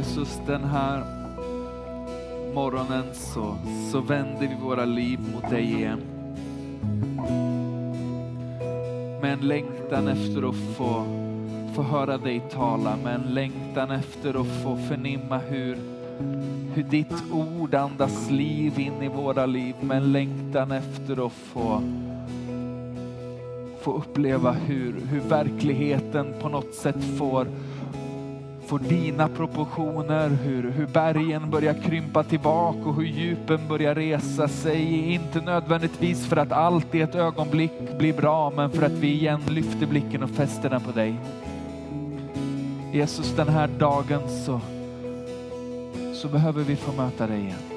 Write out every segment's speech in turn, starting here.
Jesus, den här morgonen så, så vänder vi våra liv mot dig igen. Med en längtan efter att få, få höra dig tala, med en längtan efter att få förnimma hur, hur ditt ord andas liv in i våra liv, med en längtan efter att få få uppleva hur, hur verkligheten på något sätt får, får dina proportioner, hur, hur bergen börjar krympa tillbaka och hur djupen börjar resa sig. Inte nödvändigtvis för att allt i ett ögonblick blir bra, men för att vi igen lyfter blicken och fäster den på dig. Jesus, den här dagen så, så behöver vi få möta dig igen.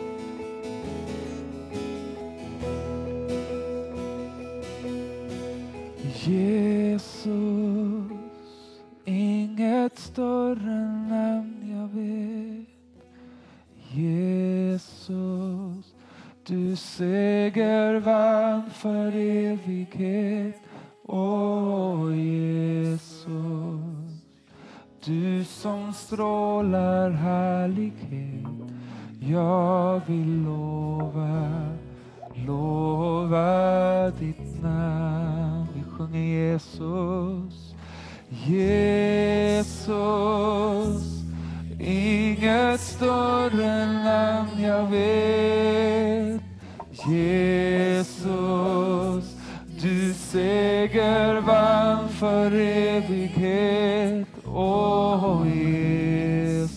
Större namn jag vet. Jesus, du seger vann för evighet. Åh Jesus, du som strålar härlighet. Jag vill lova, lova ditt namn. Vi sjunger Jesus. Jesus, inget större namn jag vet. Jesus, du seger vann för evighet. Åh Jesus,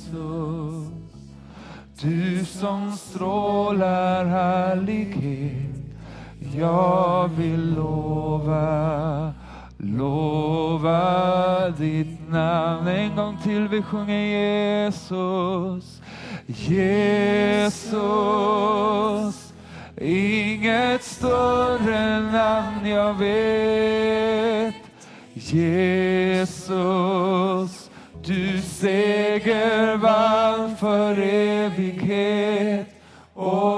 du som strålar härlighet. Jag vill lova, lova ditt namn. En gång till vi sjunger Jesus. Jesus, inget större namn jag vet. Jesus, du seger vann för evighet. Oh.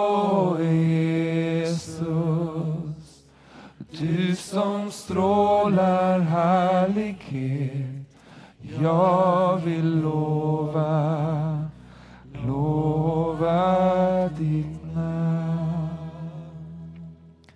Som strålar härlighet. Jag vill lova, lova ditt namn.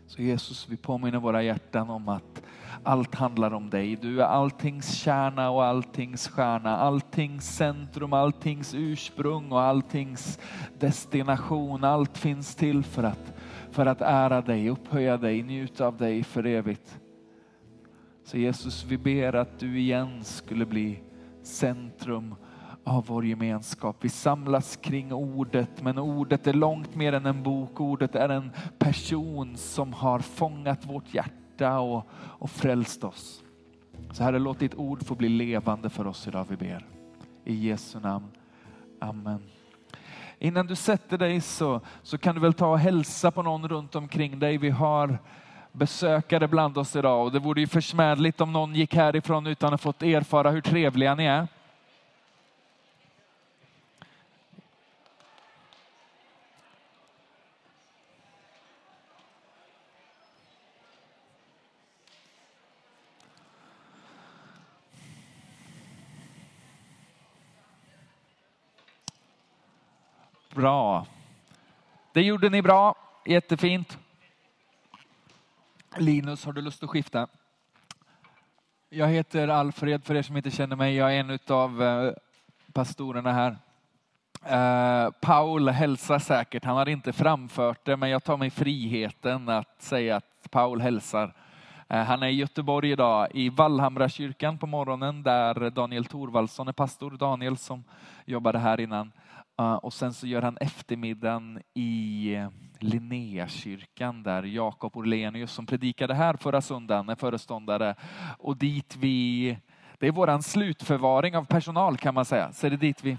Så Jesus, vi påminner våra hjärtan om att allt handlar om dig. Du är alltings kärna och alltings stjärna, alltings centrum, alltings ursprung och alltings destination. Allt finns till för att, för att ära dig, upphöja dig, njuta av dig för evigt. Så Jesus, vi ber att du igen skulle bli centrum av vår gemenskap. Vi samlas kring ordet, men ordet är långt mer än en bok. Ordet är en person som har fångat vårt hjärta och, och frälst oss. Så Herre, låt ditt ord få bli levande för oss idag, vi ber. I Jesu namn. Amen. Innan du sätter dig så, så kan du väl ta och hälsa på någon runt omkring dig. Vi har besökare bland oss idag och det vore ju försmädligt om någon gick härifrån utan att fått erfara hur trevliga ni är. Bra. Det gjorde ni bra. Jättefint. Linus, har du lust att skifta? Jag heter Alfred för er som inte känner mig. Jag är en av eh, pastorerna här. Eh, Paul hälsar säkert. Han har inte framfört det, men jag tar mig friheten att säga att Paul hälsar. Eh, han är i Göteborg idag i Vallhamra kyrkan på morgonen där Daniel Thorvaldsson är pastor. Daniel som jobbade här innan. Eh, och sen så gör han eftermiddagen i eh, Linnéakyrkan där Jakob Orlenius som predikade här förra söndagen är föreståndare. Och dit vi, det är våran slutförvaring av personal kan man säga. Så det är dit vi,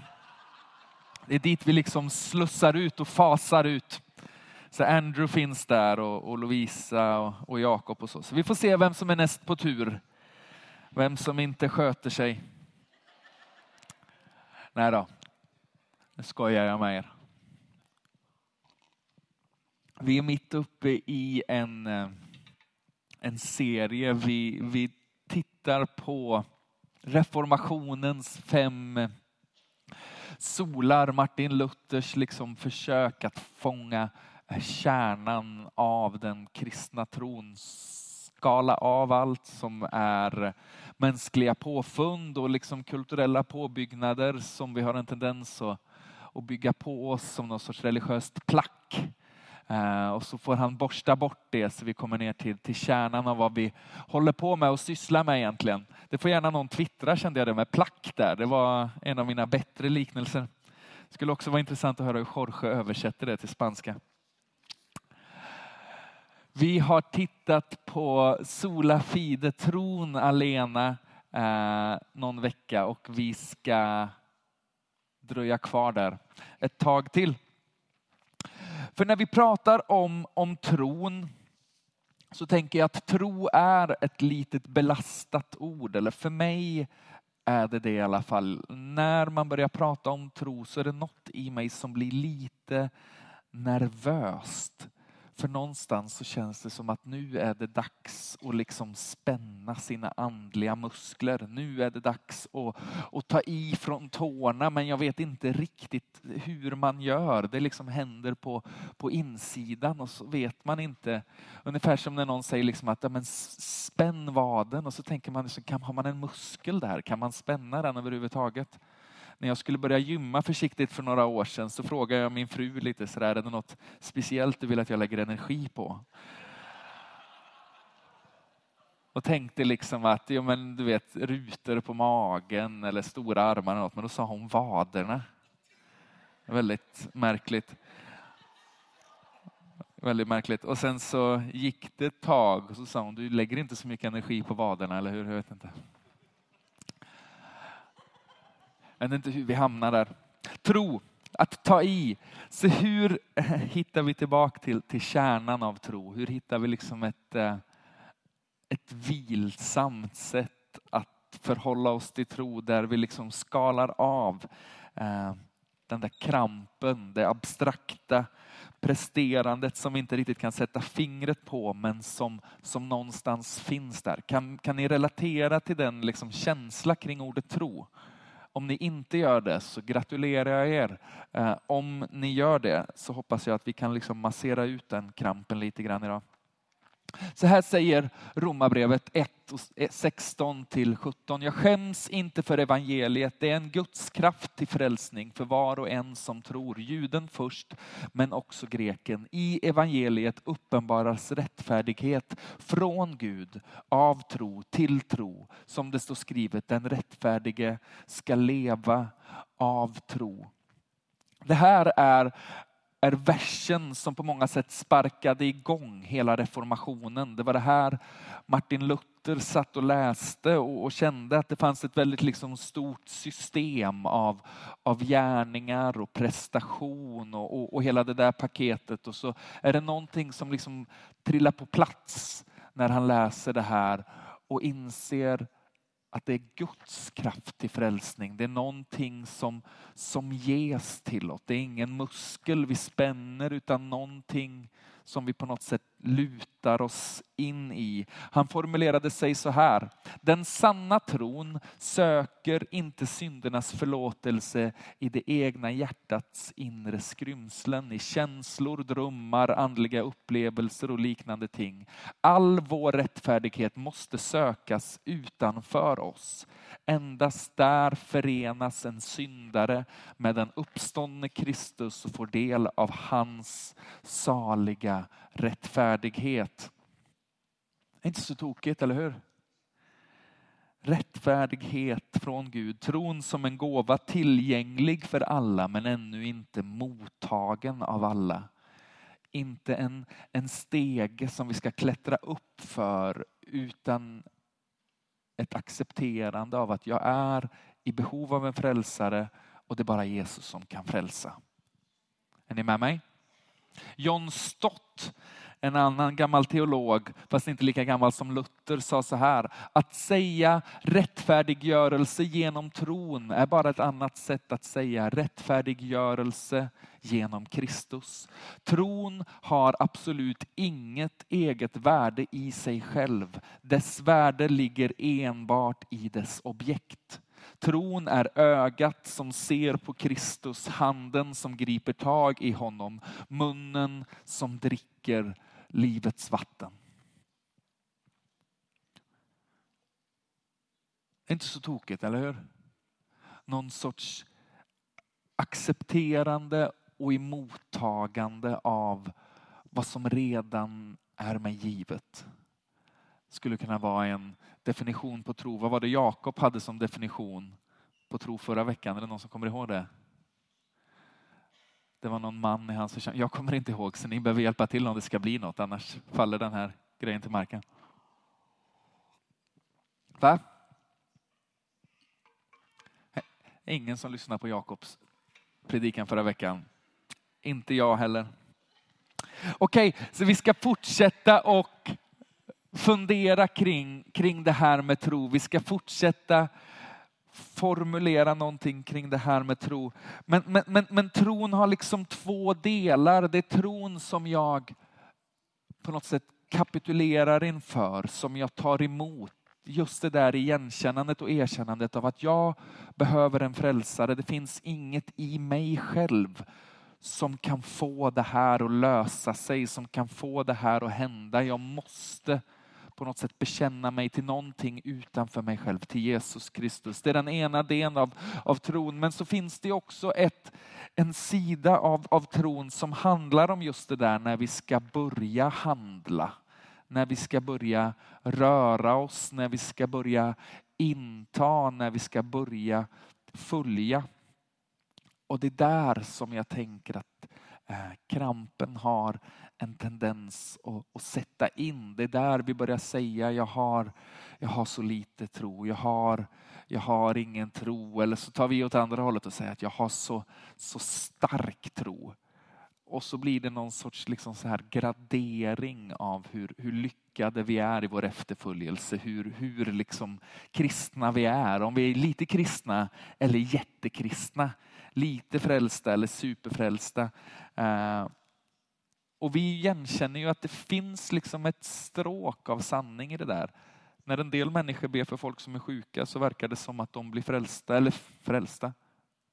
det är dit vi liksom slussar ut och fasar ut. Så Andrew finns där och, och Lovisa och, och Jakob och så. Så vi får se vem som är näst på tur. Vem som inte sköter sig. Nej då, nu skojar jag med er. Vi är mitt uppe i en, eh, en serie. Vi, vi tittar på reformationens fem solar Martin Luthers liksom försök att fånga eh, kärnan av den kristna tron. Skala av allt som är mänskliga påfund och liksom kulturella påbyggnader som vi har en tendens att, och bygga på oss som någon sorts religiöst plack. Eh, och så får han borsta bort det så vi kommer ner till, till kärnan av vad vi håller på med och sysslar med egentligen. Det får gärna någon twittra kände jag det med plack där. Det var en av mina bättre liknelser. Det skulle också vara intressant att höra hur Jorge översätter det till spanska. Vi har tittat på Sola Fide, tron alena, eh, någon vecka och vi ska dröja kvar där ett tag till. För när vi pratar om, om tron så tänker jag att tro är ett litet belastat ord, eller för mig är det det i alla fall. När man börjar prata om tro så är det något i mig som blir lite nervöst. För någonstans så känns det som att nu är det dags att liksom spänna sina andliga muskler. Nu är det dags att, att ta i från tårna men jag vet inte riktigt hur man gör. Det liksom händer på, på insidan och så vet man inte. Ungefär som när någon säger liksom att ja, men spänn vaden och så tänker man, liksom, kan, har man en muskel där? Kan man spänna den överhuvudtaget? När jag skulle börja gymma försiktigt för några år sedan så frågade jag min fru lite sådär, är det något speciellt du vill att jag lägger energi på? Och tänkte liksom att, ja men du vet, rutor på magen eller stora armar eller något, men då sa hon vaderna. Väldigt märkligt. Väldigt märkligt. Och sen så gick det ett tag och så sa hon, du lägger inte så mycket energi på vaderna, eller hur? Jag vet inte. Jag vet inte hur vi hamnar där. Tro, att ta i. Så hur eh, hittar vi tillbaka till, till kärnan av tro? Hur hittar vi liksom ett, eh, ett vilsamt sätt att förhålla oss till tro där vi liksom skalar av eh, den där krampen, det abstrakta presterandet som vi inte riktigt kan sätta fingret på men som, som någonstans finns där. Kan, kan ni relatera till den liksom känsla kring ordet tro? Om ni inte gör det så gratulerar jag er. Eh, om ni gör det så hoppas jag att vi kan liksom massera ut den krampen lite grann idag. Så här säger Romarbrevet 1, 16 eh, till 17. Jag skäms inte för evangeliet. Det är en Guds kraft till frälsning för var och en som tror. Juden först, men också greken. I evangeliet uppenbaras rättfärdighet från Gud av tro till tro. Som det står skrivet, den rättfärdige ska leva av tro. Det här är är versen som på många sätt sparkade igång hela reformationen. Det var det här Martin Luther satt och läste och, och kände att det fanns ett väldigt liksom stort system av, av gärningar och prestation och, och, och hela det där paketet. Och så är det någonting som liksom trillar på plats när han läser det här och inser att det är Guds kraft till frälsning. Det är någonting som, som ges till oss. Det är ingen muskel vi spänner utan någonting som vi på något sätt lutar oss in i. Han formulerade sig så här. Den sanna tron söker inte syndernas förlåtelse i det egna hjärtats inre skrymslen, i känslor, drömmar, andliga upplevelser och liknande ting. All vår rättfärdighet måste sökas utanför oss. Endast där förenas en syndare med den uppståndne Kristus och får del av hans saliga rättfärdighet. Inte så tokigt, eller hur? Rättfärdighet från Gud, tron som en gåva tillgänglig för alla men ännu inte mottagen av alla. Inte en, en stege som vi ska klättra upp för utan ett accepterande av att jag är i behov av en frälsare och det är bara Jesus som kan frälsa. Är ni med mig? John Stott, en annan gammal teolog, fast inte lika gammal som Luther, sa så här. Att säga rättfärdiggörelse genom tron är bara ett annat sätt att säga rättfärdiggörelse genom Kristus. Tron har absolut inget eget värde i sig själv. Dess värde ligger enbart i dess objekt. Tron är ögat som ser på Kristus, handen som griper tag i honom, munnen som dricker livets vatten. Inte så tokigt, eller hur? Någon sorts accepterande och emottagande av vad som redan är mig givet. Skulle kunna vara en definition på tro. Vad var det Jakob hade som definition på tro förra veckan? Är det någon som kommer ihåg det? Det var någon man i hans församling. Jag kommer inte ihåg, så ni behöver hjälpa till om det ska bli något, annars faller den här grejen till marken. Va? Ingen som lyssnar på Jakobs predikan förra veckan. Inte jag heller. Okej, okay, så vi ska fortsätta och fundera kring, kring det här med tro. Vi ska fortsätta formulera någonting kring det här med tro. Men, men, men, men tron har liksom två delar. Det är tron som jag på något sätt kapitulerar inför, som jag tar emot. Just det där igenkännandet och erkännandet av att jag behöver en frälsare. Det finns inget i mig själv som kan få det här att lösa sig, som kan få det här att hända. Jag måste på något sätt bekänna mig till någonting utanför mig själv, till Jesus Kristus. Det är den ena delen av, av tron. Men så finns det också ett, en sida av, av tron som handlar om just det där när vi ska börja handla. När vi ska börja röra oss, när vi ska börja inta, när vi ska börja följa. Och det är där som jag tänker att eh, krampen har en tendens att, att, sätta in. Det är där vi börjar säga jag har, jag har så lite tro, jag har, jag har ingen tro. Eller så tar vi åt andra hållet och säger att jag har så, så stark tro. Och så blir det någon sorts liksom så här gradering av hur, hur lyckade vi är i vår efterföljelse, hur, hur liksom kristna vi är. Om vi är lite kristna eller jättekristna, lite frälsta eller superfrälsta. Eh, och vi igenkänner ju att det finns liksom ett stråk av sanning i det där. När en del människor ber för folk som är sjuka så verkar det som att de blir frälsta, eller frälsta,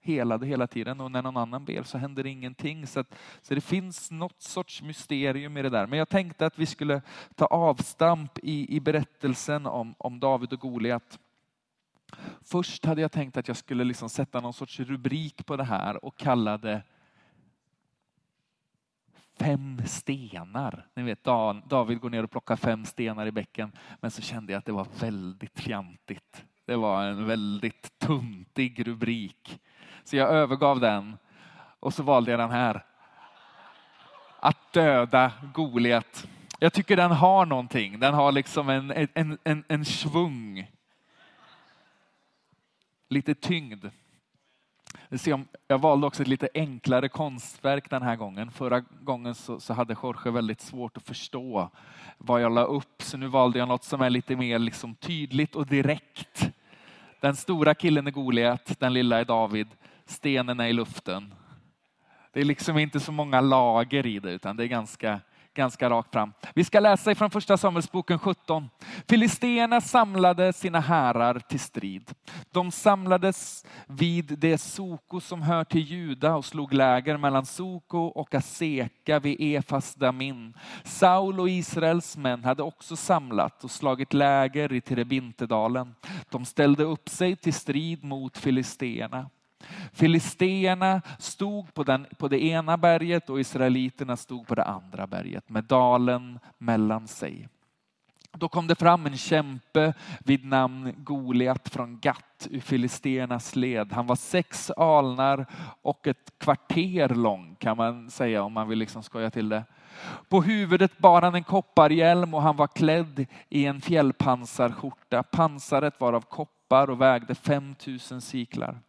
helade hela tiden. Och när någon annan ber så händer ingenting. Så, att, så det finns något sorts mysterium i det där. Men jag tänkte att vi skulle ta avstamp i, i berättelsen om, om David och Goliat. Först hade jag tänkt att jag skulle liksom sätta någon sorts rubrik på det här och kalla det fem stenar. Ni vet, David går ner och plockar fem stenar i bäcken. Men så kände jag att det var väldigt fjantigt. Det var en väldigt tuntig rubrik. Så jag övergav den och så valde jag den här. Att döda Goliat. Jag tycker den har någonting. Den har liksom en, en, en, en svung. Lite tyngd. Jag valde också ett lite enklare konstverk den här gången. Förra gången så, så hade Jorge väldigt svårt att förstå vad jag la upp, så nu valde jag något som är lite mer liksom tydligt och direkt. Den stora killen är Goliat, den lilla är David, stenen är i luften. Det är liksom inte så många lager i det, utan det är ganska ganska rakt fram. Vi ska läsa ifrån första Samuelsboken 17. Filisterna samlade sina härar till strid. De samlades vid det Soko som hör till Juda och slog läger mellan Soko och Aseka vid Efas Damin. Saul och Israels män hade också samlat och slagit läger i Terebintedalen. De ställde upp sig till strid mot filisterna. Filisteerna stod på, den, på det ena berget och israeliterna stod på det andra berget med dalen mellan sig. Då kom det fram en kämpe vid namn Goliat från Gat ur filisternas led. Han var sex alnar och ett kvarter lång kan man säga om man vill liksom skoja till det. På huvudet bar han en kopparhjälm och han var klädd i en fjällpansarskjorta. Pansaret var av koppar och vägde 5000 siklar.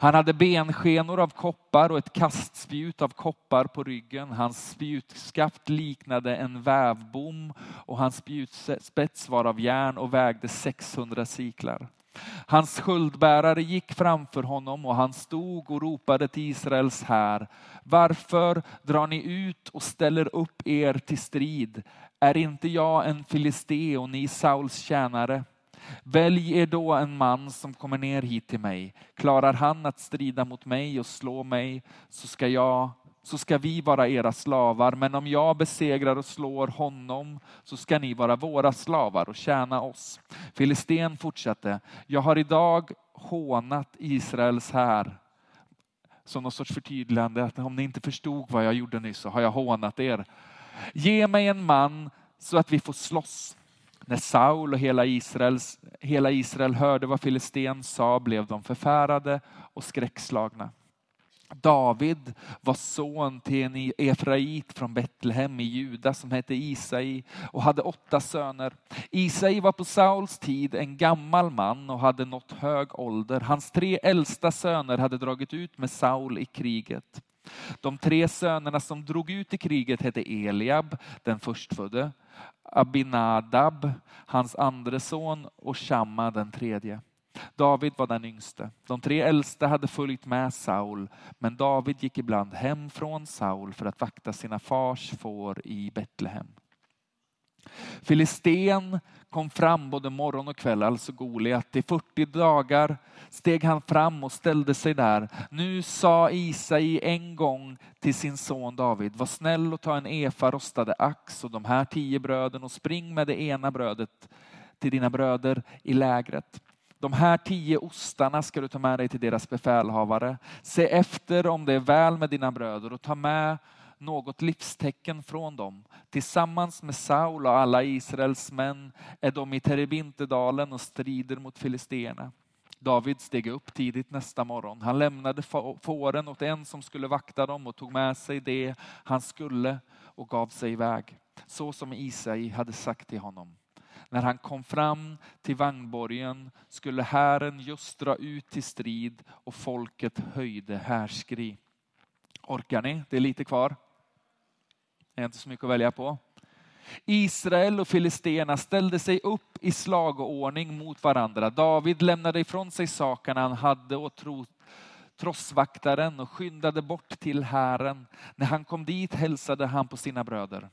Han hade benskenor av koppar och ett kastspjut av koppar på ryggen. Hans spjutskaft liknade en vävbom och hans spjutspets var av järn och vägde 600 siklar. Hans sköldbärare gick framför honom och han stod och ropade till Israels här. Varför drar ni ut och ställer upp er till strid? Är inte jag en filiste och ni Sauls tjänare? Välj er då en man som kommer ner hit till mig. Klarar han att strida mot mig och slå mig så ska jag så ska vi vara era slavar, men om jag besegrar och slår honom så ska ni vara våra slavar och tjäna oss. Filisten fortsatte, jag har idag hånat Israels här. Som någon sorts förtydligande, att om ni inte förstod vad jag gjorde nyss så har jag hånat er. Ge mig en man så att vi får slåss. När Saul och hela, Israels, hela Israel hörde vad filisten sa blev de förfärade och skräckslagna. David var son till en Efrait från Betlehem i Juda som hette Isai och hade åtta söner. Isai var på Sauls tid en gammal man och hade nått hög ålder. Hans tre äldsta söner hade dragit ut med Saul i kriget. De tre sönerna som drog ut i kriget hette Eliab, den förstfödde, Abinadab, hans andre son och Shamma, den tredje. David var den yngste. De tre äldste hade följt med Saul, men David gick ibland hem från Saul för att vakta sina fars får i Betlehem. Filisten kom fram både morgon och kväll, alltså Goliat. I 40 dagar steg han fram och ställde sig där. Nu sa Isai en gång till sin son David, var snäll och ta en efa rostade ax och de här tio bröden och spring med det ena brödet till dina bröder i lägret. De här tio ostarna ska du ta med dig till deras befälhavare. Se efter om det är väl med dina bröder och ta med något livstecken från dem. Tillsammans med Saul och alla Israels män är de i Terebintedalen och strider mot filisterna. David steg upp tidigt nästa morgon. Han lämnade fåren åt en som skulle vakta dem och tog med sig det han skulle och gav sig iväg. Så som Isai hade sagt till honom. När han kom fram till vagnborgen skulle hären just dra ut till strid och folket höjde härskri. Orkar ni? Det är lite kvar. Det är inte så mycket att välja på. Israel och filisterna ställde sig upp i slagordning mot varandra. David lämnade ifrån sig sakerna han hade och tro, trossvaktaren och skyndade bort till hären. När han kom dit hälsade han på sina bröder.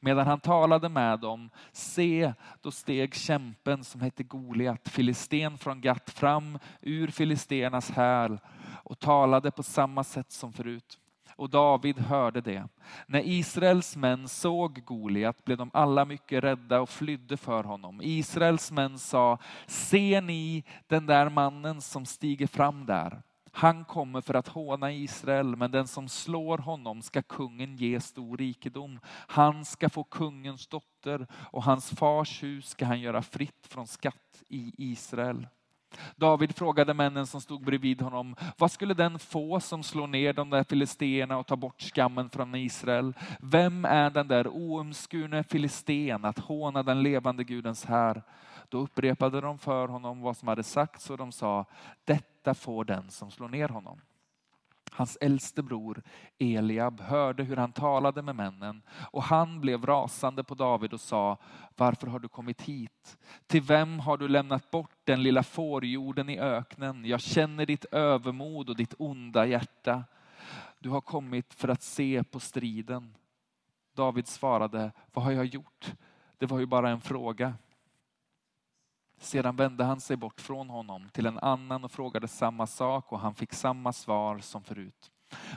Medan han talade med dem, se, då steg kämpen som hette Goliat, filisten från Gat, fram ur filisternas häl och talade på samma sätt som förut. Och David hörde det. När Israels män såg Goliat blev de alla mycket rädda och flydde för honom. Israels män sa, ser ni den där mannen som stiger fram där? Han kommer för att håna Israel, men den som slår honom ska kungen ge stor rikedom. Han ska få kungens dotter och hans fars hus ska han göra fritt från skatt i Israel. David frågade männen som stod bredvid honom, vad skulle den få som slår ner de där filisterna och tar bort skammen från Israel? Vem är den där oomskurne filisten att håna den levande Gudens här? Då upprepade de för honom vad som hade sagts och de sa, detta får den som slår ner honom. Hans äldste bror Eliab hörde hur han talade med männen och han blev rasande på David och sa, varför har du kommit hit? Till vem har du lämnat bort den lilla fårjorden i öknen? Jag känner ditt övermod och ditt onda hjärta. Du har kommit för att se på striden. David svarade, vad har jag gjort? Det var ju bara en fråga. Sedan vände han sig bort från honom till en annan och frågade samma sak och han fick samma svar som förut.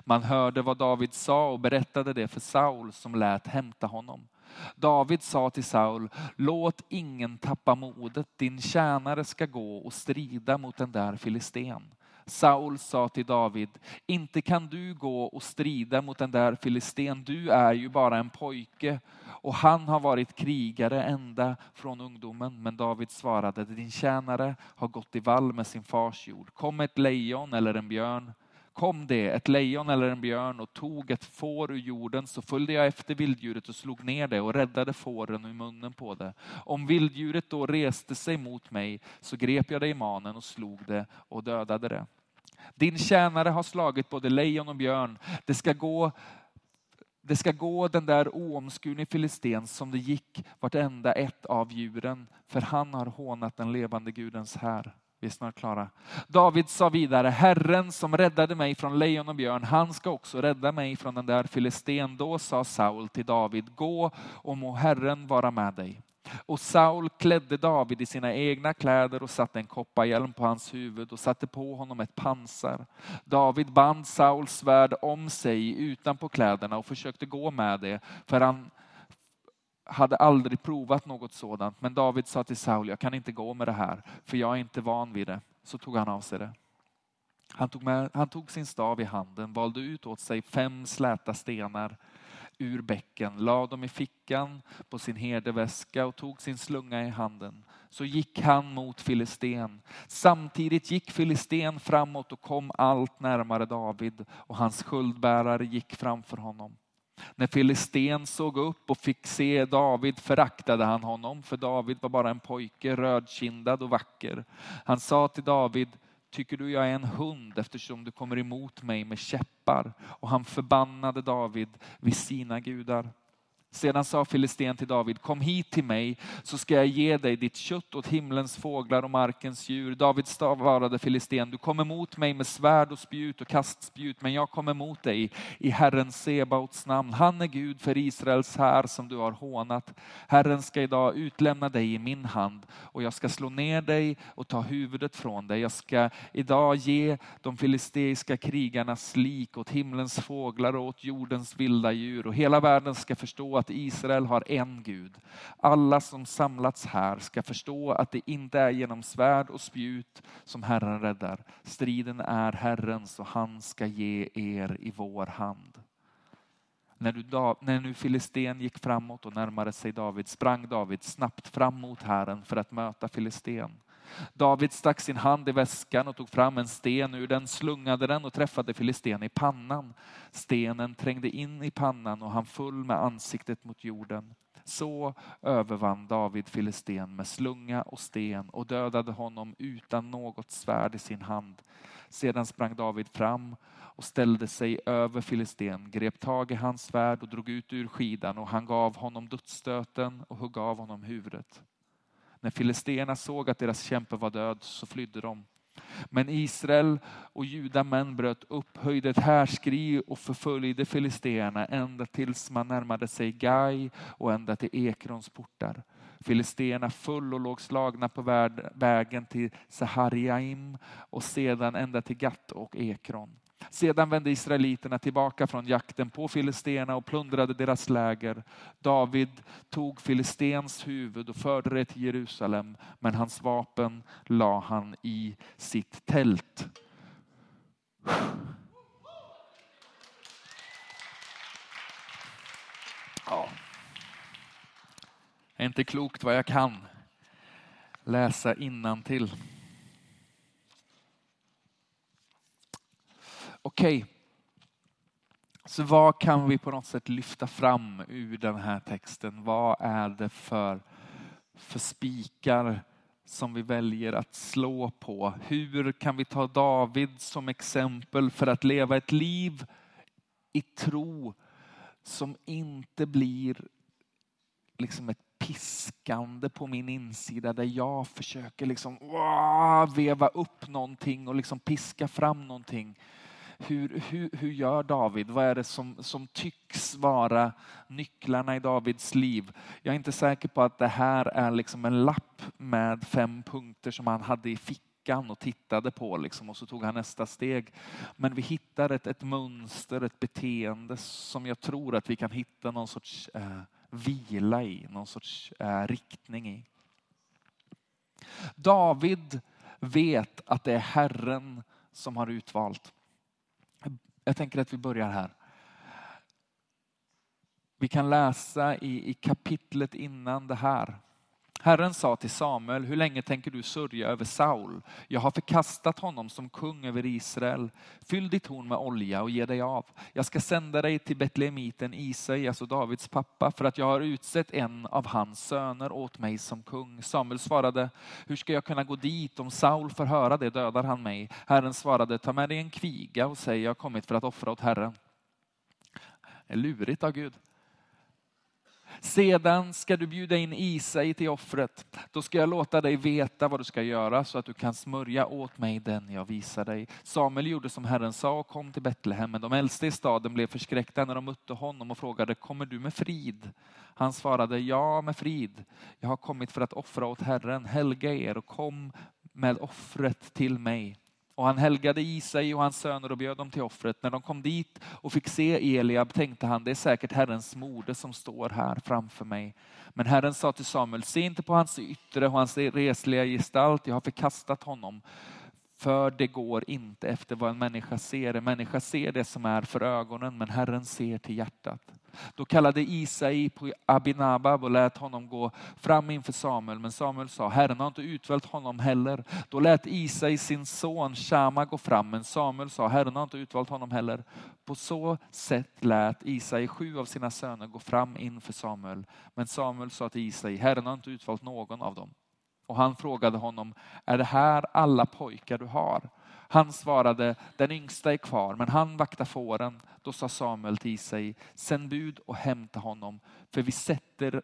Man hörde vad David sa och berättade det för Saul som lät hämta honom. David sa till Saul, låt ingen tappa modet, din tjänare ska gå och strida mot den där filisten. Saul sa till David, inte kan du gå och strida mot den där filisten, du är ju bara en pojke och han har varit krigare ända från ungdomen. Men David svarade, din tjänare har gått i vall med sin fars jord. Kom ett lejon eller en björn kom det ett lejon eller en björn och tog ett får ur jorden så följde jag efter vilddjuret och slog ner det och räddade fåren ur munnen på det. Om vilddjuret då reste sig mot mig så grep jag det i manen och slog det och dödade det. Din tjänare har slagit både lejon och björn. Det ska gå det ska gå den där oomskurne filisten som det gick vartenda ett av djuren, för han har hånat den levande Gudens här. Vi är snart klara. David sa vidare, Herren som räddade mig från lejon och björn, han ska också rädda mig från den där filisten. Då sa Saul till David, gå och må Herren vara med dig. Och Saul klädde David i sina egna kläder och satte en kopparhjälm på hans huvud och satte på honom ett pansar. David band Sauls svärd om sig utanpå kläderna och försökte gå med det, för han hade aldrig provat något sådant. Men David sa till Saul, jag kan inte gå med det här, för jag är inte van vid det. Så tog han av sig det. Han tog, med, han tog sin stav i handen, valde ut åt sig fem släta stenar ur bäcken, lade dem i fickan på sin herdeväska och tog sin slunga i handen. Så gick han mot Filisten. Samtidigt gick Filisten framåt och kom allt närmare David och hans sköldbärare gick framför honom. När Filisten såg upp och fick se David föraktade han honom, för David var bara en pojke, rödkindad och vacker. Han sa till David, tycker du jag är en hund eftersom du kommer emot mig med käppar? Och han förbannade David vid sina gudar. Sedan sa filisten till David, kom hit till mig så ska jag ge dig ditt kött åt himlens fåglar och markens djur. David svarade filisten, du kommer mot mig med svärd och spjut och kastspjut, men jag kommer mot dig i Herren Sebaots namn. Han är Gud för Israels här som du har hånat. Herren ska idag utlämna dig i min hand och jag ska slå ner dig och ta huvudet från dig. Jag ska idag ge de filisteiska krigarnas lik åt himlens fåglar och åt jordens vilda djur och hela världen ska förstå att Israel har en Gud. Alla som samlats här ska förstå att det inte är genom svärd och spjut som Herren räddar. Striden är Herrens och han ska ge er i vår hand. När, du, när nu Filisten gick framåt och närmade sig David sprang David snabbt fram mot Herren för att möta Filisten. David stack sin hand i väskan och tog fram en sten ur den, slungade den och träffade filisten i pannan. Stenen trängde in i pannan och han föll med ansiktet mot jorden. Så övervann David filisten med slunga och sten och dödade honom utan något svärd i sin hand. Sedan sprang David fram och ställde sig över filisten, grep tag i hans svärd och drog ut ur skidan och han gav honom dödsstöten och högg av honom huvudet. När filisterna såg att deras kämpe var död så flydde de. Men Israel och judamän bröt upp, höjde ett härskri och förföljde filisterna ända tills man närmade sig Gai och ända till Ekrons portar. Filisterna föll och låg slagna på vägen till Sahariaim och sedan ända till Gat och Ekron. Sedan vände israeliterna tillbaka från jakten på filisterna och plundrade deras läger. David tog filistens huvud och förde det till Jerusalem, men hans vapen la han i sitt tält. Ja. Det är inte klokt vad jag kan läsa innantill. till. Okej, okay. så vad kan vi på något sätt lyfta fram ur den här texten? Vad är det för, för spikar som vi väljer att slå på? Hur kan vi ta David som exempel för att leva ett liv i tro som inte blir liksom ett piskande på min insida där jag försöker liksom, wow, veva upp någonting och liksom piska fram någonting hur, hur, hur gör David? Vad är det som, som tycks vara nycklarna i Davids liv? Jag är inte säker på att det här är liksom en lapp med fem punkter som han hade i fickan och tittade på liksom, och så tog han nästa steg. Men vi hittar ett, ett mönster, ett beteende som jag tror att vi kan hitta någon sorts eh, vila i, någon sorts eh, riktning i. David vet att det är Herren som har utvalt. Jag tänker att vi börjar här. Vi kan läsa i, i kapitlet innan det här. Herren sa till Samuel, hur länge tänker du sörja över Saul? Jag har förkastat honom som kung över Israel. Fyll ditt horn med olja och ge dig av. Jag ska sända dig till Betlehemiten Isai, alltså Davids pappa, för att jag har utsett en av hans söner åt mig som kung. Samuel svarade, hur ska jag kunna gå dit? Om Saul får höra det dödar han mig. Herren svarade, ta med dig en kviga och säg, jag har kommit för att offra åt Herren. Det är lurigt av Gud. Sedan ska du bjuda in Isai till offret. Då ska jag låta dig veta vad du ska göra så att du kan smörja åt mig den jag visar dig. Samuel gjorde som Herren sa och kom till Betlehem. Men de äldste i staden blev förskräckta när de mötte honom och frågade, kommer du med frid? Han svarade, ja med frid. Jag har kommit för att offra åt Herren. Helga er och kom med offret till mig. Och han helgade Isai och hans söner och bjöd dem till offret. När de kom dit och fick se Eliab tänkte han, det är säkert Herrens moder som står här framför mig. Men Herren sa till Samuel, se inte på hans yttre och hans resliga gestalt, jag har förkastat honom. För det går inte efter vad en människa ser. En människa ser det som är för ögonen, men Herren ser till hjärtat. Då kallade Isai på Abinabab och lät honom gå fram inför Samuel. Men Samuel sa, Herren har inte utvalt honom heller. Då lät Isai sin son Shama gå fram, men Samuel sa, Herren har inte utvalt honom heller. På så sätt lät Isai sju av sina söner gå fram inför Samuel. Men Samuel sa till Isai, Herren har inte utvalt någon av dem. Och han frågade honom, är det här alla pojkar du har? Han svarade, den yngsta är kvar, men han vaktar fåren. Då sa Samuel till Isai, sänd bud och hämta honom, för vi sätter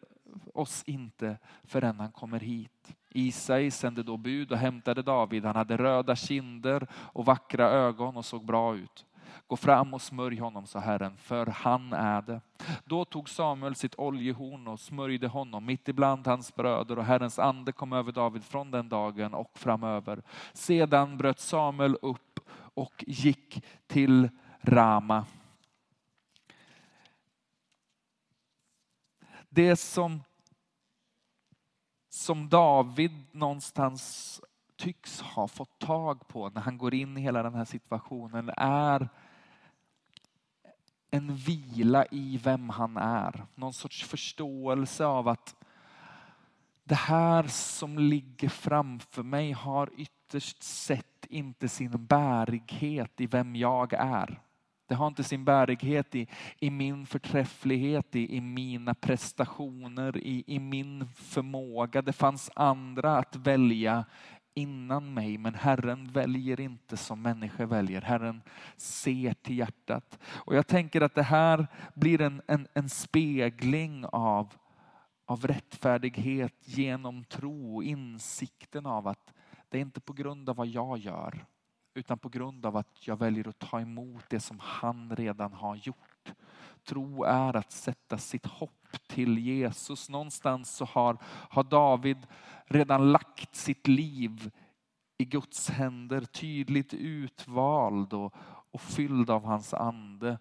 oss inte förrän han kommer hit. Isai sände då bud och hämtade David. Han hade röda kinder och vackra ögon och såg bra ut. Gå fram och smörj honom, sa Herren, för han är det. Då tog Samuel sitt oljehorn och smörjde honom mitt ibland hans bröder och Herrens ande kom över David från den dagen och framöver. Sedan bröt Samuel upp och gick till Rama. Det som, som David någonstans tycks ha fått tag på när han går in i hela den här situationen är en vila i vem han är. Någon sorts förståelse av att det här som ligger framför mig har ytterst sett inte sin bärighet i vem jag är. Det har inte sin bärighet i, i min förträfflighet, i, i mina prestationer, i, i min förmåga. Det fanns andra att välja innan mig, men Herren väljer inte som människor väljer. Herren ser till hjärtat. Och jag tänker att det här blir en, en, en spegling av, av rättfärdighet genom tro och insikten av att det är inte på grund av vad jag gör, utan på grund av att jag väljer att ta emot det som han redan har gjort. Tro är att sätta sitt hopp till Jesus. Någonstans så har, har David redan lagt sitt liv i Guds händer, tydligt utvald och, och fylld av hans ande.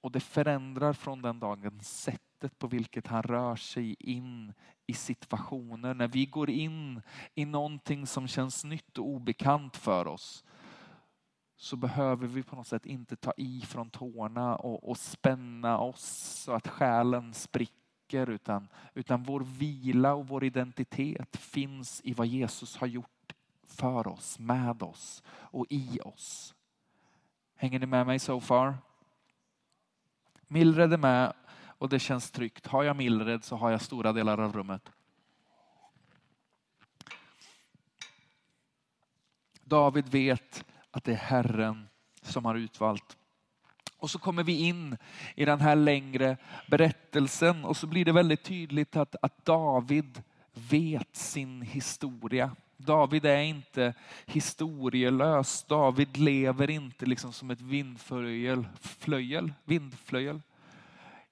Och det förändrar från den dagen sättet på vilket han rör sig in i situationer. När vi går in i någonting som känns nytt och obekant för oss så behöver vi på något sätt inte ta i från tårna och, och spänna oss så att själen spricker utan, utan vår vila och vår identitet finns i vad Jesus har gjort för oss, med oss och i oss. Hänger ni med mig so far? Mildred är med och det känns tryggt. Har jag Mildred så har jag stora delar av rummet. David vet att det är Herren som har utvalt. Och så kommer vi in i den här längre berättelsen och så blir det väldigt tydligt att, att David vet sin historia. David är inte historielös. David lever inte liksom som ett vindflöjel, flöjel, vindflöjel.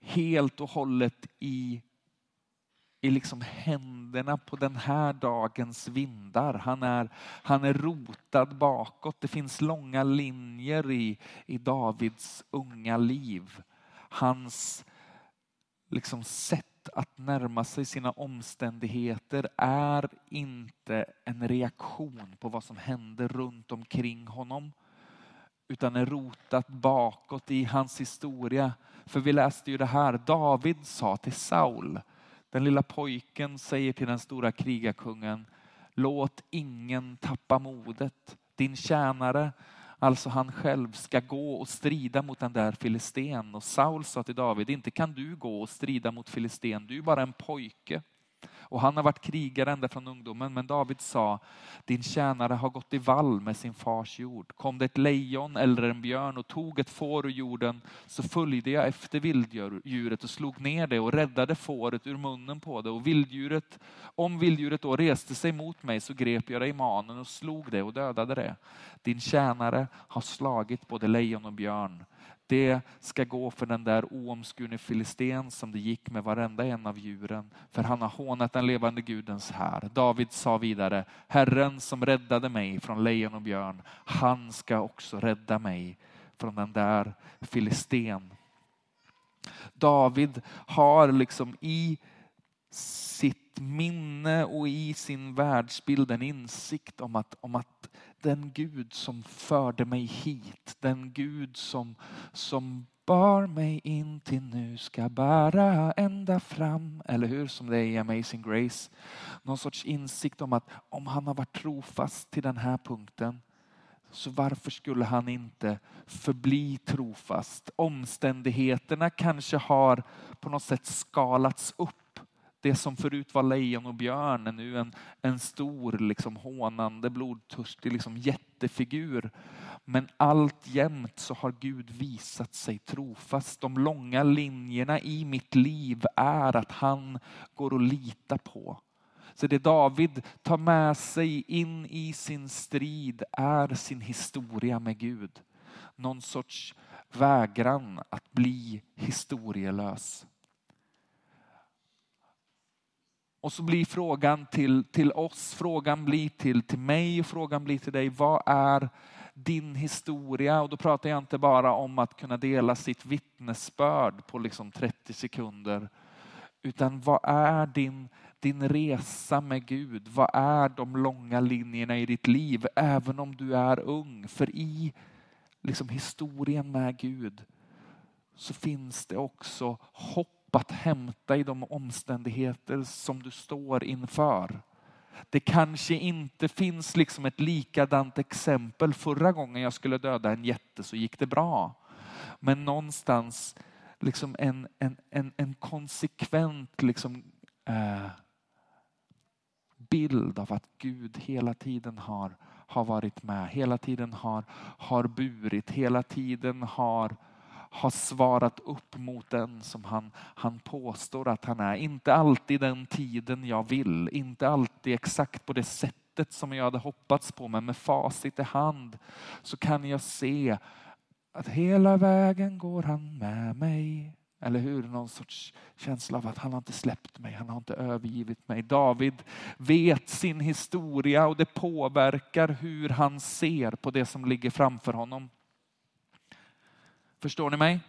Helt och hållet i i liksom händerna på den här dagens vindar. Han är, han är rotad bakåt. Det finns långa linjer i, i Davids unga liv. Hans liksom sätt att närma sig sina omständigheter är inte en reaktion på vad som händer runt omkring honom utan är rotat bakåt i hans historia. För vi läste ju det här, David sa till Saul, den lilla pojken säger till den stora krigarkungen, låt ingen tappa modet. Din tjänare, alltså han själv, ska gå och strida mot den där filisten. Och Saul sa till David, inte kan du gå och strida mot filisten, du är bara en pojke. Och han har varit krigare ända från ungdomen, men David sa, din tjänare har gått i vall med sin fars jord. Kom det ett lejon eller en björn och tog ett får ur jorden, så följde jag efter vilddjuret och slog ner det och räddade fåret ur munnen på det. Och vilddjuret, om vilddjuret då reste sig mot mig så grep jag det i manen och slog det och dödade det. Din tjänare har slagit både lejon och björn det ska gå för den där oomskurne filisten som det gick med varenda en av djuren. För han har hånat den levande Gudens här. David sa vidare, Herren som räddade mig från lejon och björn, han ska också rädda mig från den där filisten. David har liksom i sitt minne och i sin världsbild en insikt om att, om att den Gud som förde mig hit, den Gud som, som bar mig in till nu ska bära ända fram. Eller hur? Som det är i Amazing Grace. Någon sorts insikt om att om han har varit trofast till den här punkten så varför skulle han inte förbli trofast? Omständigheterna kanske har på något sätt skalats upp det som förut var lejon och björn är nu en, en stor, liksom, hånande, blodtörstig liksom, jättefigur. Men allt jämt så har Gud visat sig trofast. De långa linjerna i mitt liv är att han går att lita på. Så det David tar med sig in i sin strid är sin historia med Gud. Någon sorts vägran att bli historielös. Och så blir frågan till, till oss, frågan blir till, till mig och frågan blir till dig. Vad är din historia? Och då pratar jag inte bara om att kunna dela sitt vittnesbörd på liksom 30 sekunder. Utan vad är din, din resa med Gud? Vad är de långa linjerna i ditt liv? Även om du är ung. För i liksom historien med Gud så finns det också hopp att hämta i de omständigheter som du står inför. Det kanske inte finns liksom ett likadant exempel. Förra gången jag skulle döda en jätte så gick det bra. Men någonstans liksom en, en, en, en konsekvent liksom, eh, bild av att Gud hela tiden har, har varit med, hela tiden har, har burit, hela tiden har har svarat upp mot den som han, han påstår att han är. Inte alltid den tiden jag vill, inte alltid exakt på det sättet som jag hade hoppats på, men med facit i hand så kan jag se att hela vägen går han med mig. Eller hur? Någon sorts känsla av att han har inte släppt mig, han har inte övergivit mig. David vet sin historia och det påverkar hur han ser på det som ligger framför honom. Förstår ni mig?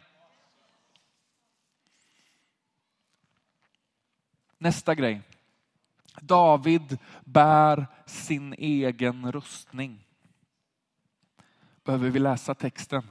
Nästa grej. David bär sin egen rustning. Behöver vi läsa texten?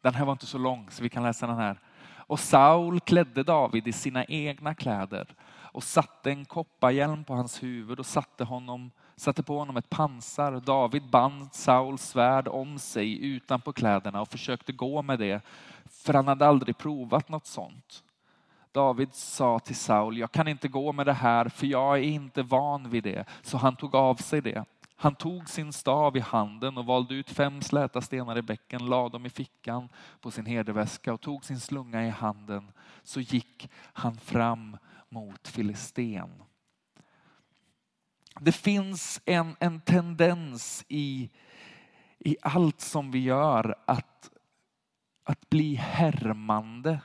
Den här var inte så lång så vi kan läsa den här. Och Saul klädde David i sina egna kläder och satte en kopparhjälm på hans huvud och satte, honom, satte på honom ett pansar. David band Sauls svärd om sig utanpå kläderna och försökte gå med det, för han hade aldrig provat något sånt. David sa till Saul, jag kan inte gå med det här för jag är inte van vid det. Så han tog av sig det. Han tog sin stav i handen och valde ut fem släta stenar i bäcken, lade dem i fickan på sin herdeväska och tog sin slunga i handen. Så gick han fram mot Filisten. Det finns en, en tendens i, i allt som vi gör att, att bli härmande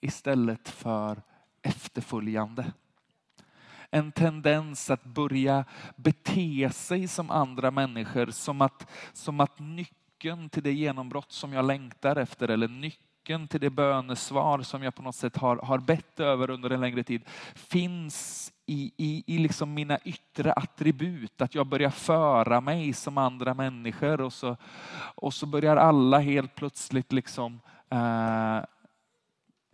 istället för efterföljande. En tendens att börja bete sig som andra människor, som att, som att nyckeln till det genombrott som jag längtar efter eller nyckeln nyckeln till det bönesvar som jag på något sätt har, har bett över under en längre tid finns i, i, i liksom mina yttre attribut. Att jag börjar föra mig som andra människor och så, och så börjar alla helt plötsligt liksom, eh,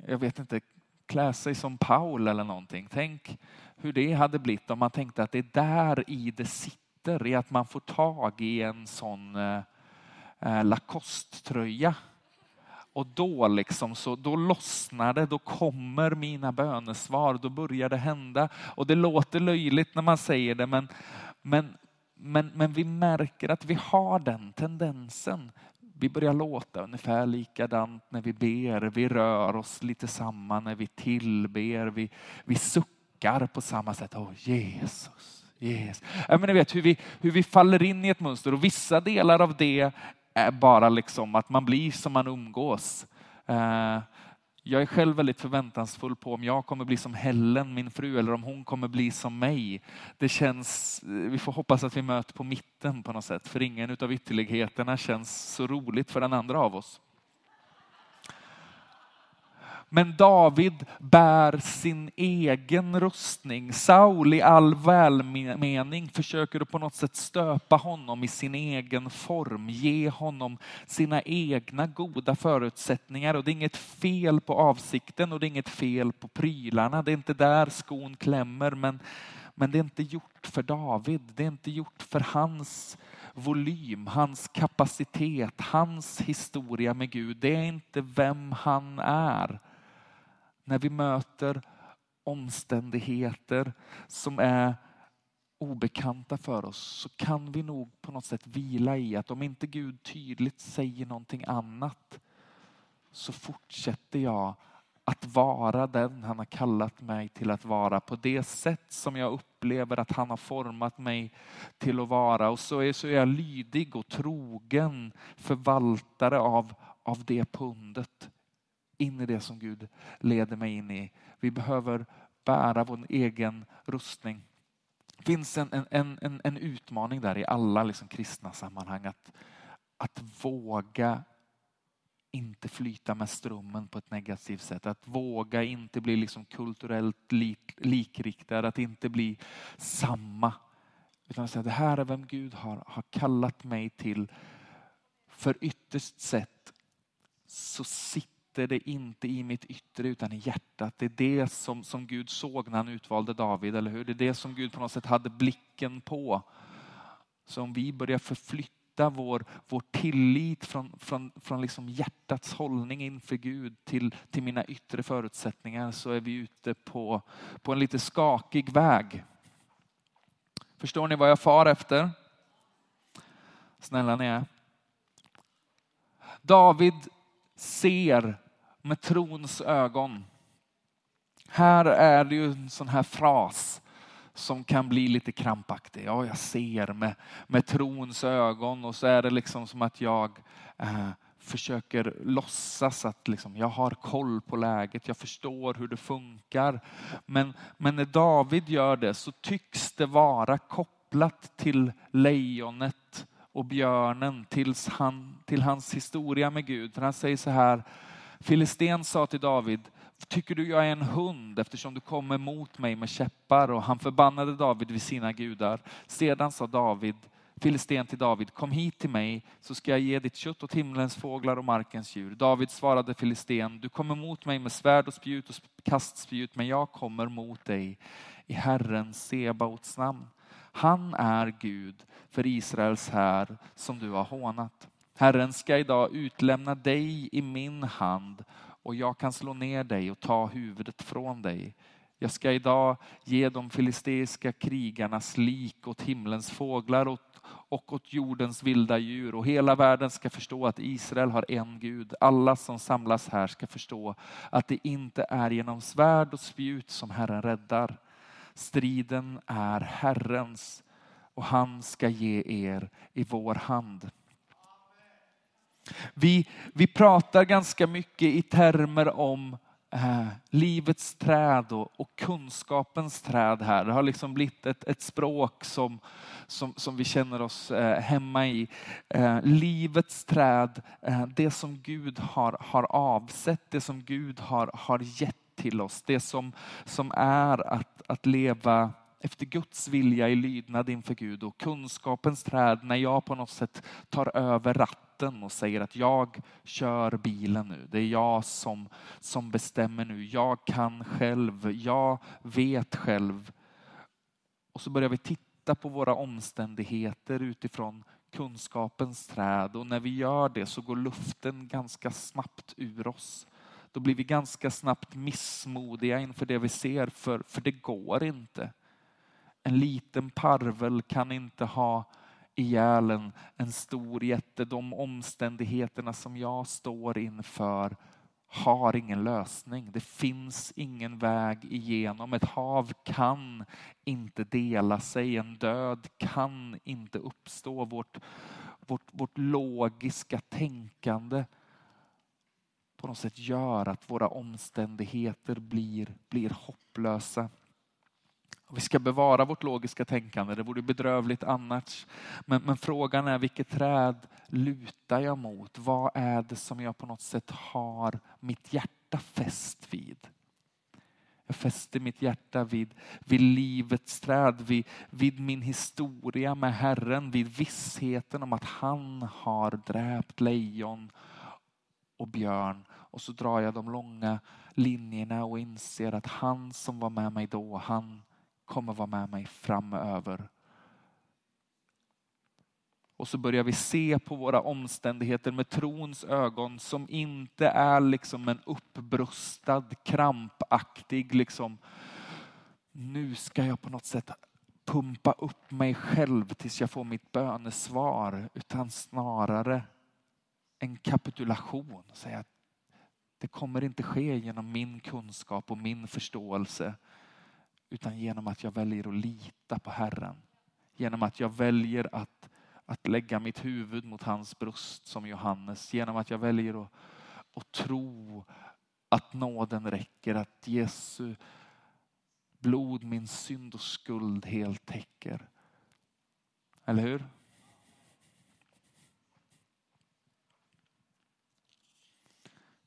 jag vet inte, klä sig som Paul eller någonting. Tänk hur det hade blivit om man tänkte att det är där i det sitter, i att man får tag i en sån eh, eh Lacoste-tröja och då, liksom, så, då lossnar det, då kommer mina bönesvar, då börjar det hända. Och det låter löjligt när man säger det, men, men, men, men vi märker att vi har den tendensen. Vi börjar låta ungefär likadant när vi ber, vi rör oss lite samma när vi tillber, vi, vi suckar på samma sätt. Åh Jesus, Jesus. Ja, men ni vet hur vi, hur vi faller in i ett mönster och vissa delar av det är bara liksom att man blir som man umgås. Eh, jag är själv väldigt förväntansfull på om jag kommer bli som Helen, min fru, eller om hon kommer bli som mig. Det känns, eh, vi får hoppas att vi möter på mitten på något sätt, för ingen av ytterligheterna känns så roligt för den andra av oss. Men David bär sin egen rustning. Saul i all välmening försöker på något sätt stöpa honom i sin egen form, ge honom sina egna goda förutsättningar. Och det är inget fel på avsikten och det är inget fel på prylarna. Det är inte där skon klämmer, men, men det är inte gjort för David. Det är inte gjort för hans volym, hans kapacitet, hans historia med Gud. Det är inte vem han är när vi möter omständigheter som är obekanta för oss så kan vi nog på något sätt vila i att om inte Gud tydligt säger någonting annat så fortsätter jag att vara den han har kallat mig till att vara på det sätt som jag upplever att han har format mig till att vara. Och så är, så är jag lydig och trogen förvaltare av, av det pundet in i det som Gud leder mig in i. Vi behöver bära vår egen rustning. Det finns en, en, en, en utmaning där i alla liksom kristna sammanhang att, att våga inte flyta med strömmen på ett negativt sätt. Att våga inte bli liksom kulturellt lik, likriktad, att inte bli samma. Utan att säga det här är vem Gud har, har kallat mig till. För ytterst sett så sitter sitter det inte i mitt yttre utan i hjärtat. Det är det som, som Gud såg när han utvalde David, eller hur? Det är det som Gud på något sätt hade blicken på. Så om vi börjar förflytta vår, vår tillit från, från, från liksom hjärtats hållning inför Gud till, till mina yttre förutsättningar så är vi ute på, på en lite skakig väg. Förstår ni vad jag far efter? Snälla ni är. David ser med trons ögon. Här är det ju en sån här fras som kan bli lite krampaktig. Ja, jag ser med, med trons ögon och så är det liksom som att jag eh, försöker låtsas att liksom, jag har koll på läget, jag förstår hur det funkar. Men, men när David gör det så tycks det vara kopplat till lejonet och björnen, tills han, till hans historia med Gud. För han säger så här, Filisten sa till David, tycker du jag är en hund eftersom du kommer mot mig med käppar? Och han förbannade David vid sina gudar. Sedan sa David, Filisten till David, kom hit till mig så ska jag ge ditt kött åt himlens fåglar och markens djur. David svarade Filisten, du kommer mot mig med svärd och spjut och kastspjut, men jag kommer mot dig i Herren Sebaots namn. Han är Gud för Israels här som du har hånat. Herren ska idag utlämna dig i min hand och jag kan slå ner dig och ta huvudet från dig. Jag ska idag ge de filisteiska krigarnas lik åt himlens fåglar och åt jordens vilda djur och hela världen ska förstå att Israel har en Gud. Alla som samlas här ska förstå att det inte är genom svärd och spjut som Herren räddar. Striden är Herrens och han ska ge er i vår hand. Vi, vi pratar ganska mycket i termer om eh, livets träd och, och, kunskapens träd här. Det har liksom blivit ett, ett språk som, som, som vi känner oss eh, hemma i. Eh, livets träd, eh, det som Gud har, har avsett, det som Gud har, har gett till oss. Det som, som är att, att leva efter Guds vilja i lydnad inför Gud och kunskapens träd när jag på något sätt tar över ratten och säger att jag kör bilen nu. Det är jag som, som bestämmer nu. Jag kan själv. Jag vet själv. Och så börjar vi titta på våra omständigheter utifrån kunskapens träd och när vi gör det så går luften ganska snabbt ur oss. Då blir vi ganska snabbt missmodiga inför det vi ser, för, för det går inte. En liten parvel kan inte ha ihjäl en, en stor jätte. De omständigheterna som jag står inför har ingen lösning. Det finns ingen väg igenom. Ett hav kan inte dela sig. En död kan inte uppstå. Vårt, vårt, vårt logiska tänkande på något sätt gör att våra omständigheter blir, blir hopplösa. Vi ska bevara vårt logiska tänkande, det vore bedrövligt annars. Men, men, frågan är vilket träd lutar jag mot? Vad är det som jag på något sätt har mitt hjärta fäst vid? Jag fäster mitt hjärta vid, vid livets träd, vid, vid min historia med Herren, vid vissheten om att han har dräpt lejon och björn. Och så drar jag de långa linjerna och inser att han som var med mig då, han kommer vara med mig framöver. Och så börjar vi se på våra omständigheter med trons ögon som inte är liksom en uppbrustad, krampaktig, liksom, nu ska jag på något sätt pumpa upp mig själv tills jag får mitt bönesvar, utan snarare en kapitulation. Säga att det kommer inte ske genom min kunskap och min förståelse utan genom att jag väljer att lita på Herren. Genom att jag väljer att, att lägga mitt huvud mot hans bröst som Johannes. Genom att jag väljer att, att tro att nåden räcker, att Jesu blod min synd och skuld helt täcker. Eller hur?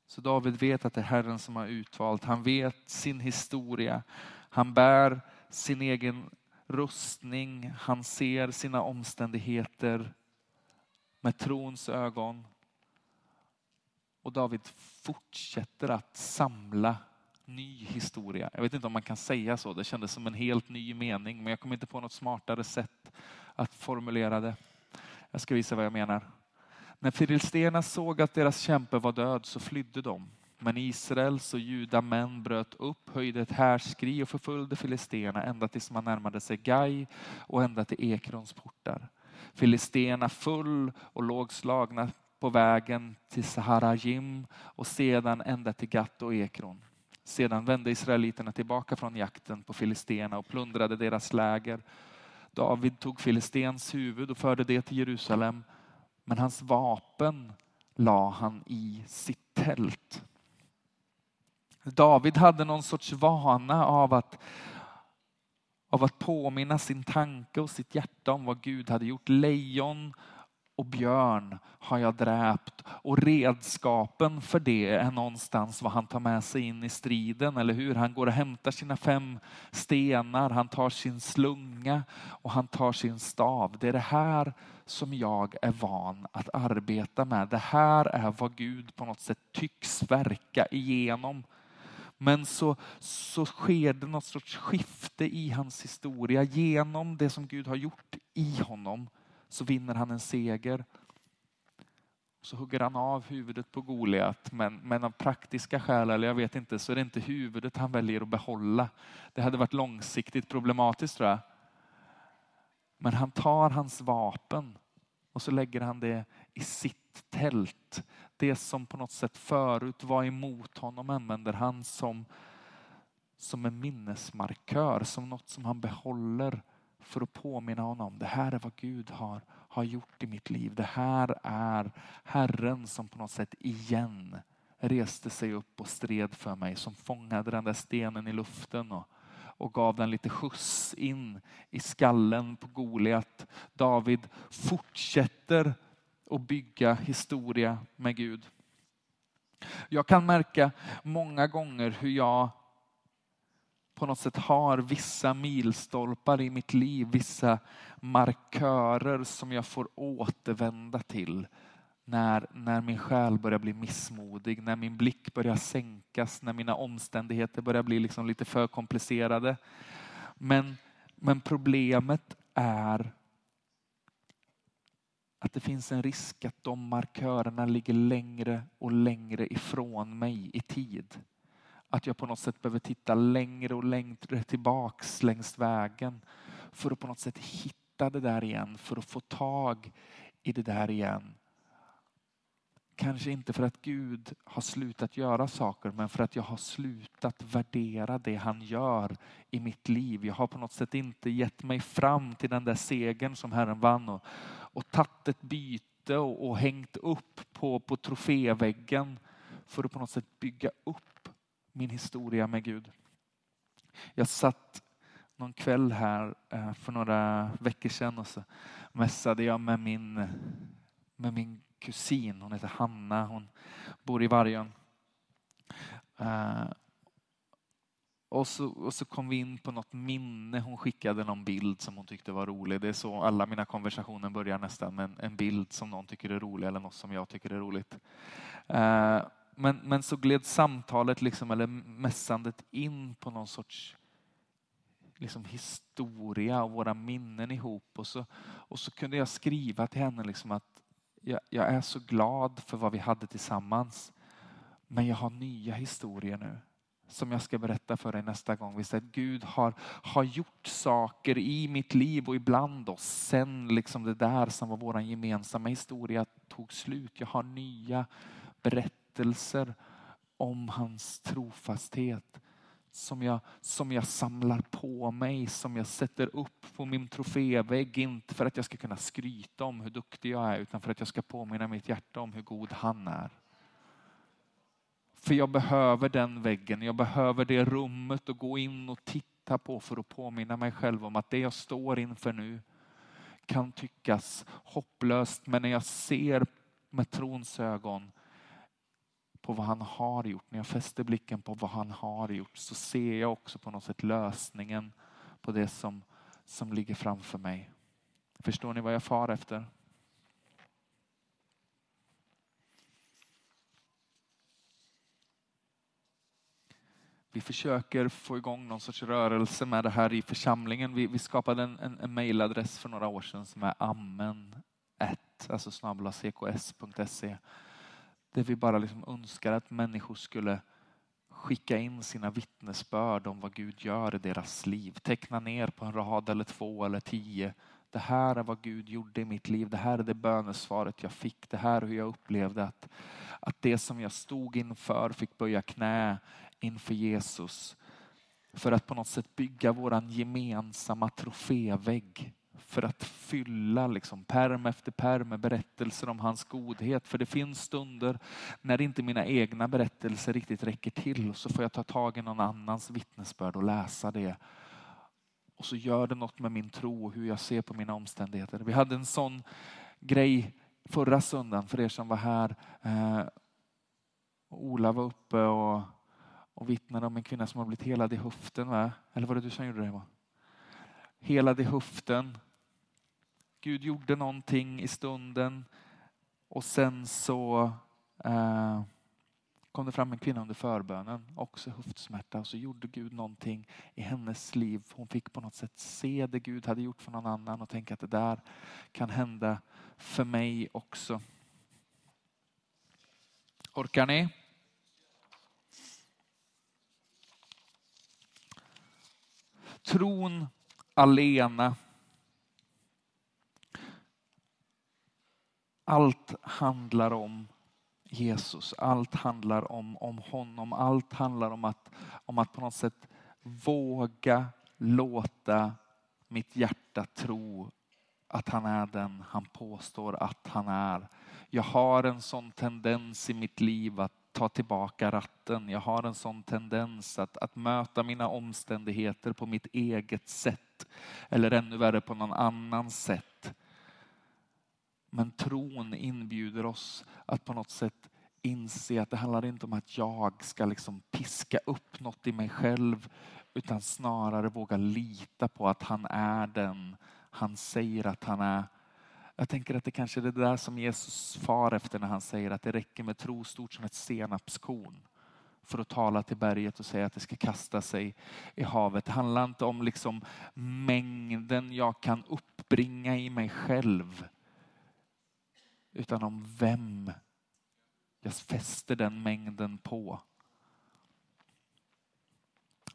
Så David vet att det är Herren som har utvalt. Han vet sin historia. Han bär sin egen rustning. Han ser sina omständigheter med trons ögon. Och David fortsätter att samla ny historia. Jag vet inte om man kan säga så, det kändes som en helt ny mening, men jag kom inte på något smartare sätt att formulera det. Jag ska visa vad jag menar. När filisterna såg att deras kämpe var död så flydde de. Men Israels och juda män bröt upp, höjde ett härskri och förföljde filisterna ända tills man närmade sig Gai och ända till Ekrons portar. Filisterna föll och låg slagna på vägen till Saharajim och sedan ända till Gat och Ekron. Sedan vände israeliterna tillbaka från jakten på filisterna och plundrade deras läger. David tog filistens huvud och förde det till Jerusalem, men hans vapen la han i sitt tält. David hade någon sorts vana av att, av att påminna sin tanke och sitt hjärta om vad Gud hade gjort. Lejon och björn har jag dräpt och redskapen för det är någonstans vad han tar med sig in i striden, eller hur? Han går och hämtar sina fem stenar, han tar sin slunga och han tar sin stav. Det är det här som jag är van att arbeta med. Det här är vad Gud på något sätt tycks verka igenom men så, så sker det något sorts skifte i hans historia. Genom det som Gud har gjort i honom så vinner han en seger. Så hugger han av huvudet på Goliat, men, men av praktiska skäl, eller jag vet inte, så är det inte huvudet han väljer att behålla. Det hade varit långsiktigt problematiskt tror jag. Men han tar hans vapen och så lägger han det i sitt tält det som på något sätt förut var emot honom använder han som, som en minnesmarkör, som något som han behåller för att påminna honom. Det här är vad Gud har, har gjort i mitt liv. Det här är Herren som på något sätt igen reste sig upp och stred för mig, som fångade den där stenen i luften och, och gav den lite skjuts in i skallen på Goliat. David fortsätter och bygga historia med Gud. Jag kan märka många gånger hur jag på något sätt har vissa milstolpar i mitt liv, vissa markörer som jag får återvända till när, när min själ börjar bli missmodig, när min blick börjar sänkas, när mina omständigheter börjar bli liksom lite för komplicerade. Men, men problemet är att det finns en risk att de markörerna ligger längre och längre ifrån mig i tid. Att jag på något sätt behöver titta längre och längre tillbaks längs vägen för att på något sätt hitta det där igen, för att få tag i det där igen. Kanske inte för att Gud har slutat göra saker, men för att jag har slutat värdera det han gör i mitt liv. Jag har på något sätt inte gett mig fram till den där segern som Herren vann och, och tagit ett byte och, och hängt upp på, på troféväggen för att på något sätt bygga upp min historia med Gud. Jag satt någon kväll här eh, för några veckor sedan och så mässade jag med min, med min kusin. Hon heter Hanna. Hon bor i Vargön. Uh, och så, och så kom vi in på något minne. Hon skickade någon bild som hon tyckte var rolig. Det är så alla mina konversationer börjar nästan med en, en bild som någon tycker är rolig eller något som jag tycker är roligt. Uh, men, men så gled samtalet liksom, eller mässandet in på någon sorts liksom historia och våra minnen ihop. Och så, och så kunde jag skriva till henne liksom att jag, jag är så glad för vad vi hade tillsammans. Men jag har nya historier nu som jag ska berätta för dig nästa gång. Visst att Gud har, har gjort saker i mitt liv och ibland oss sen liksom det där som var vår gemensamma historia tog slut. Jag har nya berättelser om hans trofasthet som jag, som jag samlar på mig, som jag sätter upp på min trofévägg. Inte för att jag ska kunna skryta om hur duktig jag är, utan för att jag ska påminna mitt hjärta om hur god han är. För jag behöver den väggen, jag behöver det rummet att gå in och titta på för att påminna mig själv om att det jag står inför nu kan tyckas hopplöst, men när jag ser med trons ögon på vad han har gjort, när jag fäster blicken på vad han har gjort så ser jag också på något sätt lösningen på det som, som ligger framför mig. Förstår ni vad jag far efter? Vi försöker få igång någon sorts rörelse med det här i församlingen. Vi, vi skapade en, en, en mailadress för några år sedan som är amen1, alltså snabbla cks.se där vi bara liksom önskar att människor skulle skicka in sina vittnesbörd om vad Gud gör i deras liv. Teckna ner på en rad eller två eller tio. Det här är vad Gud gjorde i mitt liv. Det här är det bönesvaret jag fick. Det här är hur jag upplevde att, att det som jag stod inför fick böja knä inför Jesus. För att på något sätt bygga våran gemensamma trofévägg för att fylla liksom perm efter perm med berättelser om hans godhet. För det finns stunder när inte mina egna berättelser riktigt räcker till. Så får jag ta tag i någon annans vittnesbörd och läsa det. Och så gör det något med min tro och hur jag ser på mina omständigheter. Vi hade en sån grej förra söndagen för er som var här. Eh, Ola var uppe och, och vittnade om en kvinna som har blivit helad i höften. Va? Eller var det du som gjorde det? Helad i höften Gud gjorde någonting i stunden och sen så eh, kom det fram en kvinna under förbönen, också höftsmärta och så gjorde Gud någonting i hennes liv. Hon fick på något sätt se det Gud hade gjort för någon annan och tänka att det där kan hända för mig också. Orkar ni? Tron alena Allt handlar om Jesus. Allt handlar om, om honom. Allt handlar om att, om att på något sätt våga låta mitt hjärta tro att han är den han påstår att han är. Jag har en sån tendens i mitt liv att ta tillbaka ratten. Jag har en sån tendens att, att möta mina omständigheter på mitt eget sätt. Eller ännu värre på någon annans sätt. Men tron inbjuder oss att på något sätt inse att det handlar inte om att jag ska liksom piska upp något i mig själv utan snarare våga lita på att han är den han säger att han är. Jag tänker att det kanske är det där som Jesus far efter när han säger att det räcker med tro stort som ett senapskorn för att tala till berget och säga att det ska kasta sig i havet. Det handlar inte om liksom mängden jag kan uppbringa i mig själv utan om vem jag fäster den mängden på.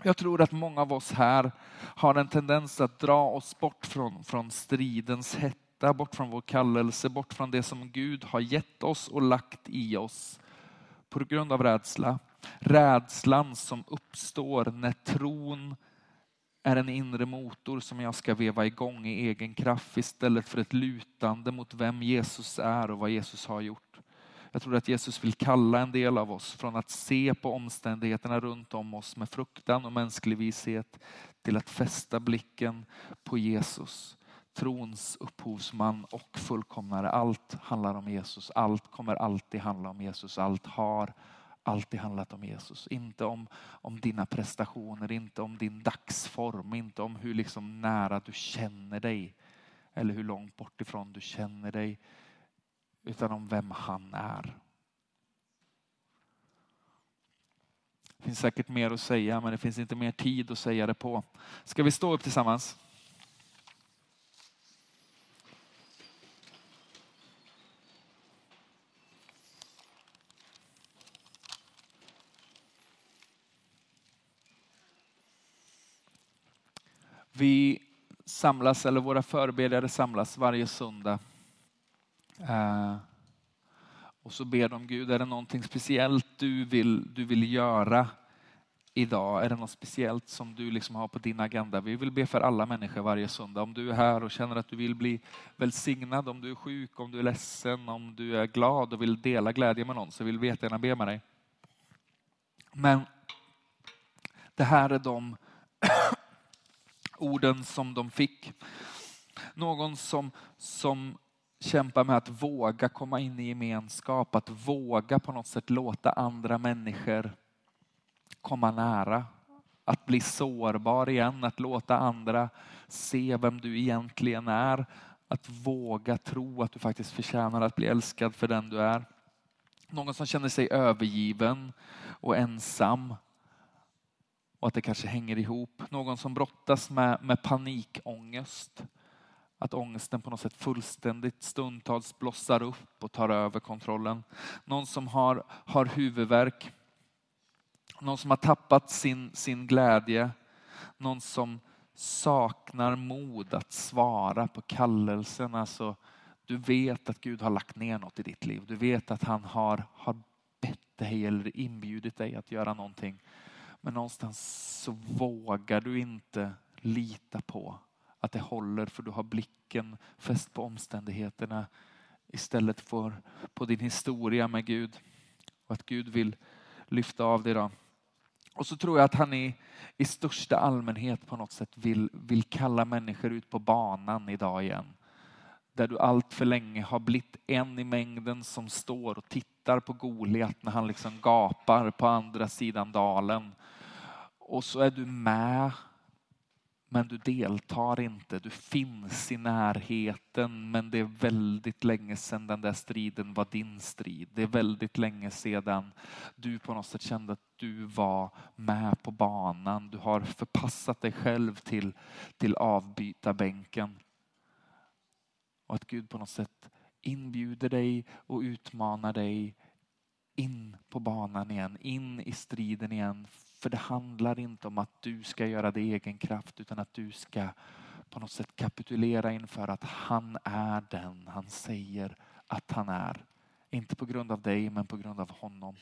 Jag tror att många av oss här har en tendens att dra oss bort från, från stridens hetta, bort från vår kallelse, bort från det som Gud har gett oss och lagt i oss på grund av rädsla. Rädslan som uppstår när tron är en inre motor som jag ska veva igång i egen kraft istället för ett lutande mot vem Jesus är och vad Jesus har gjort. Jag tror att Jesus vill kalla en del av oss från att se på omständigheterna runt om oss med fruktan och mänsklig vishet till att fästa blicken på Jesus. Trons upphovsman och fullkomnare. Allt handlar om Jesus. Allt kommer alltid handla om Jesus. Allt har alltid handlat om Jesus. Inte om, om dina prestationer, inte om din dagsform, inte om hur liksom nära du känner dig eller hur långt bort ifrån du känner dig utan om vem han är. Det finns säkert mer att säga, men det finns inte mer tid att säga det på. Ska vi stå upp tillsammans? Vi samlas, eller våra förebedjare samlas varje söndag eh, och så ber de Gud, är det någonting speciellt du vill, du vill göra idag? Är det något speciellt som du liksom har på din agenda? Vi vill be för alla människor varje söndag. Om du är här och känner att du vill bli välsignad, om du är sjuk, om du är ledsen, om du är glad och vill dela glädje med någon så vill vi jättegärna be med dig. Men det här är de orden som de fick. Någon som, som kämpar med att våga komma in i gemenskap, att våga på något sätt låta andra människor komma nära. Att bli sårbar igen, att låta andra se vem du egentligen är. Att våga tro att du faktiskt förtjänar att bli älskad för den du är. Någon som känner sig övergiven och ensam och att det kanske hänger ihop. Någon som brottas med, med panikångest att ångesten på något sätt fullständigt stundtals blossar upp och tar över kontrollen. Någon som har, har huvudvärk. Någon som har tappat sin, sin glädje. Någon som saknar mod att svara på kallelsen. Alltså, du vet att Gud har lagt ner något i ditt liv. Du vet att han har, har bett dig eller inbjudit dig att göra någonting. Men någonstans så vågar du inte lita på att det håller för du har blicken fäst på omständigheterna istället för på din historia med Gud. Och att Gud vill lyfta av dig. Då. Och så tror jag att han i, i största allmänhet på något sätt vill, vill kalla människor ut på banan idag igen. Där du allt för länge har blivit en i mängden som står och tittar på Goliat när han liksom gapar på andra sidan dalen. Och så är du med men du deltar inte. Du finns i närheten, men det är väldigt länge sedan den där striden var din strid. Det är väldigt länge sedan du på något sätt kände att du var med på banan. Du har förpassat dig själv till, till avbytarbänken. Och att Gud på något sätt inbjuder dig och utmanar dig in på banan igen, in i striden igen för det handlar inte om att du ska göra det i egen kraft utan att du ska på något sätt kapitulera inför att han är den han säger att han är. Inte på grund av dig men på grund av honom.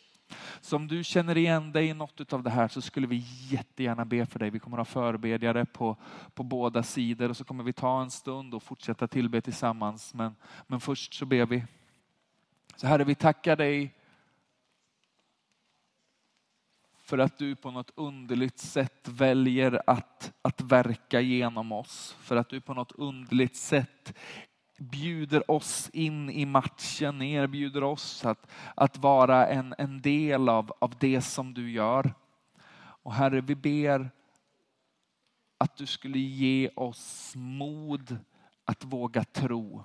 Så om du känner igen dig i något av det här så skulle vi jättegärna be för dig. Vi kommer att ha förbedjare på, på båda sidor och så kommer vi ta en stund och fortsätta tillbe tillsammans. Men, men först så ber vi. Så Herre, vi tackar dig för att du på något underligt sätt väljer att, att verka genom oss. För att du på något underligt sätt bjuder oss in i matchen, erbjuder oss att, att vara en, en del av, av det som du gör. Och Herre, vi ber att du skulle ge oss mod att våga tro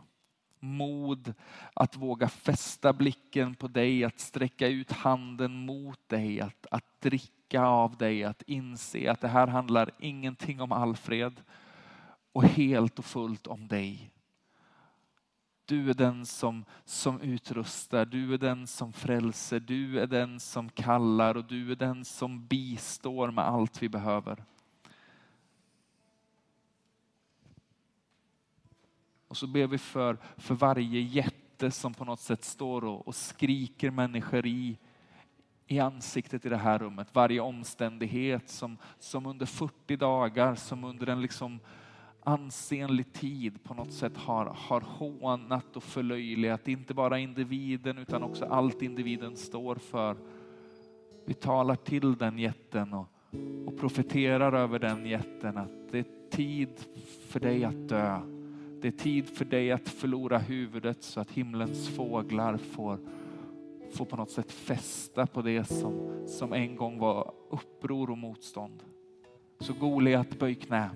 mod att våga fästa blicken på dig, att sträcka ut handen mot dig, att, att dricka av dig, att inse att det här handlar ingenting om Alfred och helt och fullt om dig. Du är den som, som utrustar, du är den som frälser, du är den som kallar och du är den som bistår med allt vi behöver. Och så ber vi för, för varje jätte som på något sätt står och, och skriker människor i, i ansiktet i det här rummet. Varje omständighet som, som under 40 dagar, som under en liksom ansenlig tid på något sätt har, har hånat och förlöjligat inte bara individen utan också allt individen står för. Vi talar till den jätten och, och profeterar över den jätten att det är tid för dig att dö. Det är tid för dig att förlora huvudet så att himlens fåglar får, får på något sätt fästa på det som, som en gång var uppror och motstånd. Så Goliat, böj knä.